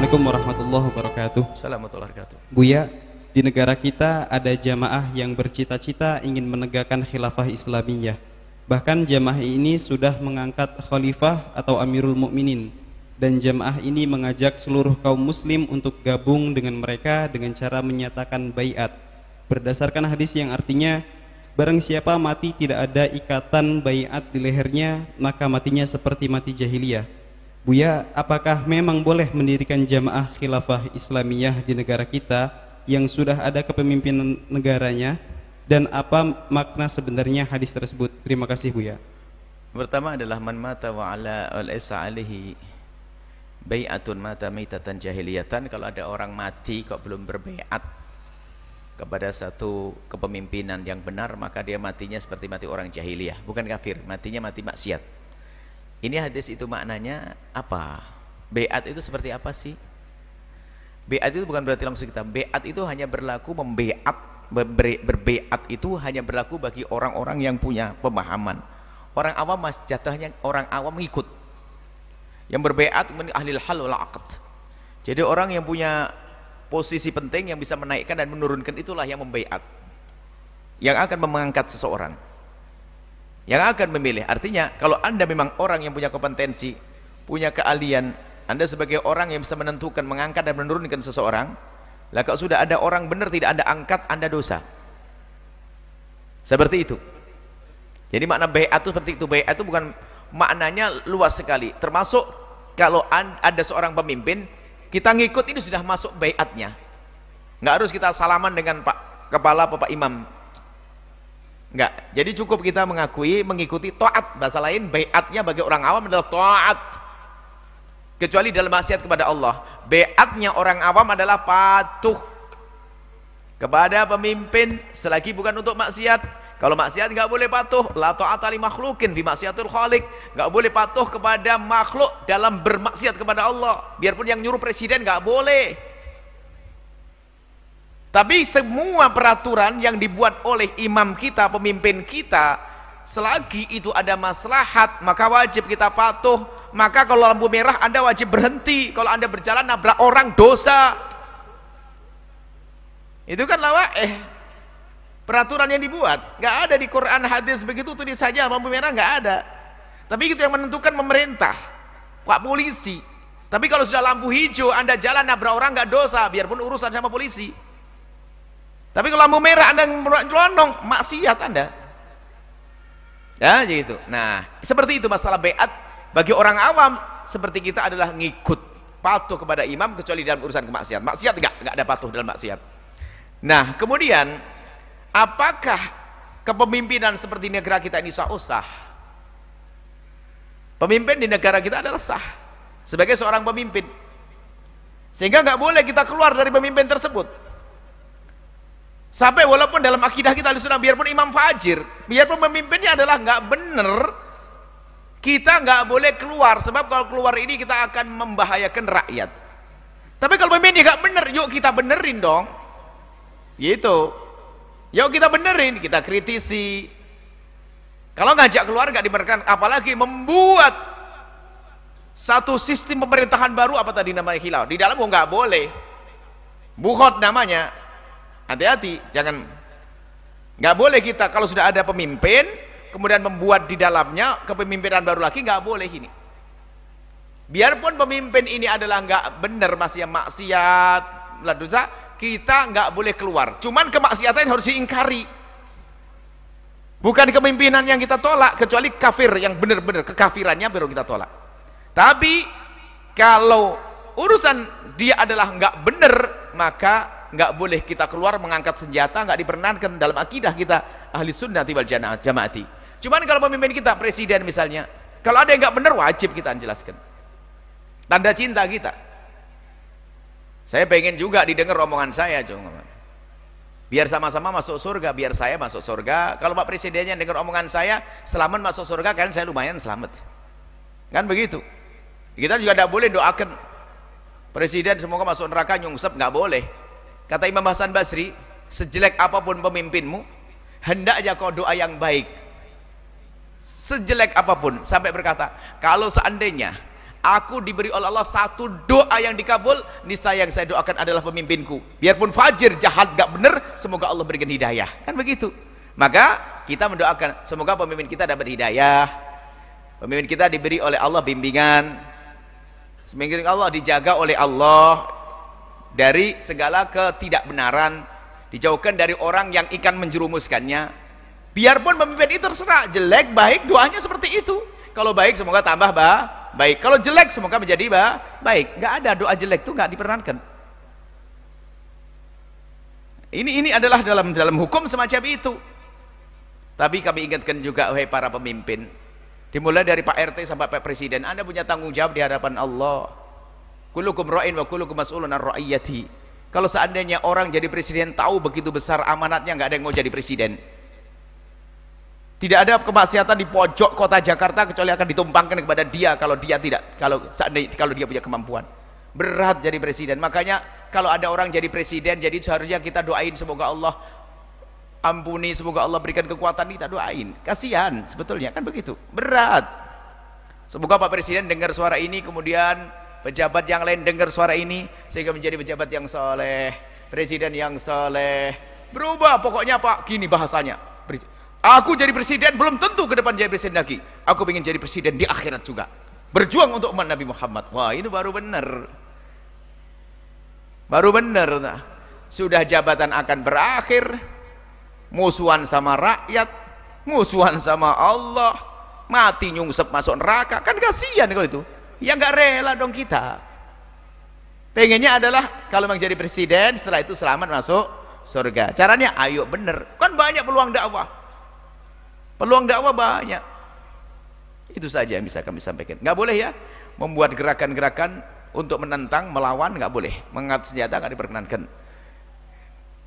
Assalamualaikum warahmatullahi wabarakatuh. Assalamualaikum warahmatullahi wabarakatuh. Buya, di negara kita ada jamaah yang bercita-cita ingin menegakkan khilafah Islamiyah. Bahkan jamaah ini sudah mengangkat khalifah atau amirul mukminin dan jamaah ini mengajak seluruh kaum muslim untuk gabung dengan mereka dengan cara menyatakan baiat berdasarkan hadis yang artinya barang siapa mati tidak ada ikatan baiat di lehernya maka matinya seperti mati jahiliyah Buya, apakah memang boleh mendirikan jamaah khilafah Islamiyah di negara kita yang sudah ada kepemimpinan negaranya dan apa makna sebenarnya hadis tersebut? Terima kasih Buya. Pertama adalah man mata wa ala al isa alihi bai'atun mata maitatan jahiliyatan kalau ada orang mati kok belum berbaiat kepada satu kepemimpinan yang benar maka dia matinya seperti mati orang jahiliyah bukan kafir matinya mati maksiat ini hadis itu maknanya apa? Beat itu seperti apa sih? Beat itu bukan berarti langsung kita. Beat itu hanya berlaku membeat, berbeat itu hanya berlaku bagi orang-orang yang punya pemahaman. Orang awam mas jatuhnya orang awam mengikut. Yang berbeat ahli hal wal. Jadi orang yang punya posisi penting yang bisa menaikkan dan menurunkan itulah yang membeat. Yang akan mengangkat seseorang yang akan memilih artinya kalau anda memang orang yang punya kompetensi punya keahlian anda sebagai orang yang bisa menentukan mengangkat dan menurunkan seseorang lah kalau sudah ada orang benar tidak anda angkat anda dosa. Seperti itu. Jadi makna bayat itu seperti itu. Bayat itu bukan maknanya luas sekali. Termasuk kalau ada seorang pemimpin kita ngikut ini sudah masuk bayatnya. Nggak harus kita salaman dengan pak kepala bapak imam Enggak. Jadi cukup kita mengakui, mengikuti taat. Bahasa lain, bayatnya bagi orang awam adalah taat. Kecuali dalam maksiat kepada Allah. Bayatnya orang awam adalah patuh kepada pemimpin selagi bukan untuk maksiat. Kalau maksiat enggak boleh patuh, la ta'ata li makhlukin fi maksiatul khaliq. Enggak boleh patuh kepada makhluk dalam bermaksiat kepada Allah. Biarpun yang nyuruh presiden enggak boleh. Tapi semua peraturan yang dibuat oleh imam kita, pemimpin kita, selagi itu ada maslahat, maka wajib kita patuh. Maka kalau lampu merah Anda wajib berhenti. Kalau Anda berjalan nabrak orang dosa. Itu kan lawa eh peraturan yang dibuat. Nggak ada di Quran hadis begitu tulis saja lampu merah nggak ada. Tapi itu yang menentukan pemerintah, Pak polisi. Tapi kalau sudah lampu hijau Anda jalan nabrak orang nggak dosa, biarpun urusan sama polisi. Tapi kalau lampu merah Anda nyelonong, maksiat Anda. Ya, gitu. Nah, seperti itu masalah beat bagi orang awam seperti kita adalah ngikut patuh kepada imam kecuali dalam urusan kemaksiatan. Maksiat enggak, enggak ada patuh dalam maksiat. Nah, kemudian apakah kepemimpinan seperti negara kita ini sah usah? Pemimpin di negara kita adalah sah sebagai seorang pemimpin. Sehingga enggak boleh kita keluar dari pemimpin tersebut. Sampai walaupun dalam akidah kita sunnah biarpun imam fajir, biarpun pemimpinnya adalah nggak bener, kita nggak boleh keluar sebab kalau keluar ini kita akan membahayakan rakyat. Tapi kalau pemimpinnya nggak bener, yuk kita benerin dong. Gitu. Yuk kita benerin, kita kritisi. Kalau ngajak keluar nggak dibenarkan, apalagi membuat satu sistem pemerintahan baru apa tadi namanya hilau di dalam nggak boleh. Bukhot namanya, hati-hati jangan. Nggak boleh kita kalau sudah ada pemimpin kemudian membuat di dalamnya kepemimpinan baru lagi nggak boleh ini. Biarpun pemimpin ini adalah nggak benar masih maksiat dosa kita nggak boleh keluar. Cuman kemaksiatan harus diingkari. Bukan kepemimpinan yang kita tolak kecuali kafir yang benar-benar kekafirannya baru kita tolak. Tapi kalau urusan dia adalah nggak benar maka nggak boleh kita keluar mengangkat senjata nggak diperkenankan dalam akidah kita ahli sunnah wal jamaati. Cuman kalau pemimpin kita presiden misalnya kalau ada yang nggak benar wajib kita jelaskan. Tanda cinta kita. Saya pengen juga didengar omongan saya cuma. Biar sama-sama masuk surga biar saya masuk surga. Kalau pak presidennya dengar omongan saya selamat masuk surga kan saya lumayan selamat. Kan begitu? Kita juga tidak boleh doakan. Presiden semoga masuk neraka nyungsep nggak boleh Kata Imam Hasan Basri, sejelek apa pun pemimpinmu, hendaknya kau doa yang baik. Sejelek apa pun, sampai berkata, kalau seandainya aku diberi oleh Allah satu doa yang dikabul niscaya yang saya doakan adalah pemimpinku. Biarpun fajir jahat gak benar semoga Allah berikan hidayah. Kan begitu. Maka kita mendoakan semoga pemimpin kita dapat hidayah. Pemimpin kita diberi oleh Allah bimbingan. Semoga Allah dijaga oleh Allah dari segala ketidakbenaran dijauhkan dari orang yang ikan menjerumuskannya. Biarpun pemimpin itu terserah jelek baik doanya seperti itu. Kalau baik semoga tambah bah baik. Kalau jelek semoga menjadi bah, baik. Nggak ada doa jelek itu nggak diperkenankan ini ini adalah dalam dalam hukum semacam itu. Tapi kami ingatkan juga wahai para pemimpin dimulai dari Pak RT sampai Pak Presiden anda punya tanggung jawab di hadapan Allah kulukum ra'in wa kulukum mas'ulun ar kalau seandainya orang jadi presiden tahu begitu besar amanatnya nggak ada yang mau jadi presiden tidak ada kemaksiatan di pojok kota Jakarta kecuali akan ditumpangkan kepada dia kalau dia tidak kalau seandainya kalau dia punya kemampuan. Berat jadi presiden. Makanya kalau ada orang jadi presiden jadi seharusnya kita doain semoga Allah ampuni, semoga Allah berikan kekuatan kita doain. Kasihan sebetulnya kan begitu. Berat. Semoga Pak Presiden dengar suara ini kemudian pejabat yang lain dengar suara ini sehingga menjadi pejabat yang soleh, presiden yang soleh. Berubah pokoknya Pak, gini bahasanya. Aku jadi presiden belum tentu ke depan jadi presiden lagi. Aku ingin jadi presiden di akhirat juga. Berjuang untuk umat Nabi Muhammad. Wah, ini baru benar. Baru benar. Nah. Sudah jabatan akan berakhir. Musuhan sama rakyat, musuhan sama Allah, mati nyungsep masuk neraka. Kan kasihan kalau itu. Ya nggak rela dong kita. Pengennya adalah kalau memang jadi presiden, setelah itu selamat masuk surga. Caranya ayo bener. Kan banyak peluang dakwah. Peluang dakwah banyak. Itu saja yang bisa kami sampaikan. Nggak boleh ya membuat gerakan-gerakan untuk menentang, melawan nggak boleh. Mengangkat senjata nggak diperkenankan.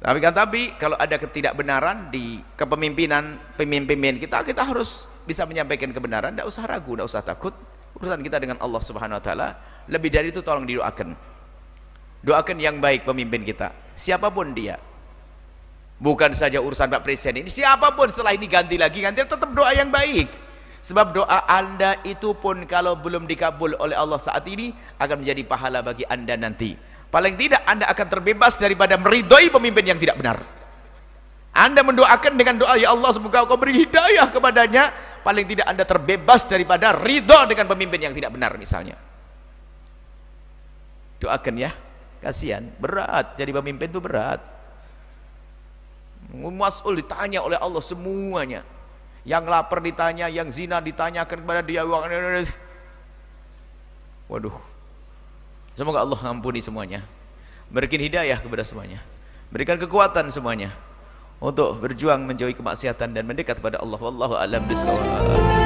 Tapi kan tapi kalau ada ketidakbenaran di kepemimpinan pemimpin kita kita harus bisa menyampaikan kebenaran. Tidak usah ragu, tidak usah takut urusan kita dengan Allah subhanahu wa ta'ala lebih dari itu tolong didoakan. Doakan yang baik pemimpin kita. Siapa pun dia. Bukan saja urusan Pak Presiden ini siapa pun setelah ini ganti lagi ganti tetap doa yang baik. Sebab doa anda itu pun kalau belum dikabul oleh Allah saat ini akan menjadi pahala bagi anda nanti. Paling tidak anda akan terbebas daripada meridhoi pemimpin yang tidak benar. Anda mendoakan dengan doa ya Allah semoga kau beri hidayah kepadanya paling tidak anda terbebas daripada ridho dengan pemimpin yang tidak benar misalnya doakan ya kasihan berat jadi pemimpin itu berat Mas'ul ditanya oleh Allah semuanya. Yang lapar ditanya, yang zina ditanyakan kepada dia. Waduh. Semoga Allah ampuni semuanya. Berikan hidayah kepada semuanya. Berikan kekuatan semuanya untuk berjuang menjauhi kemaksiatan dan mendekat kepada Allah. Wallahu a'lam bishawab.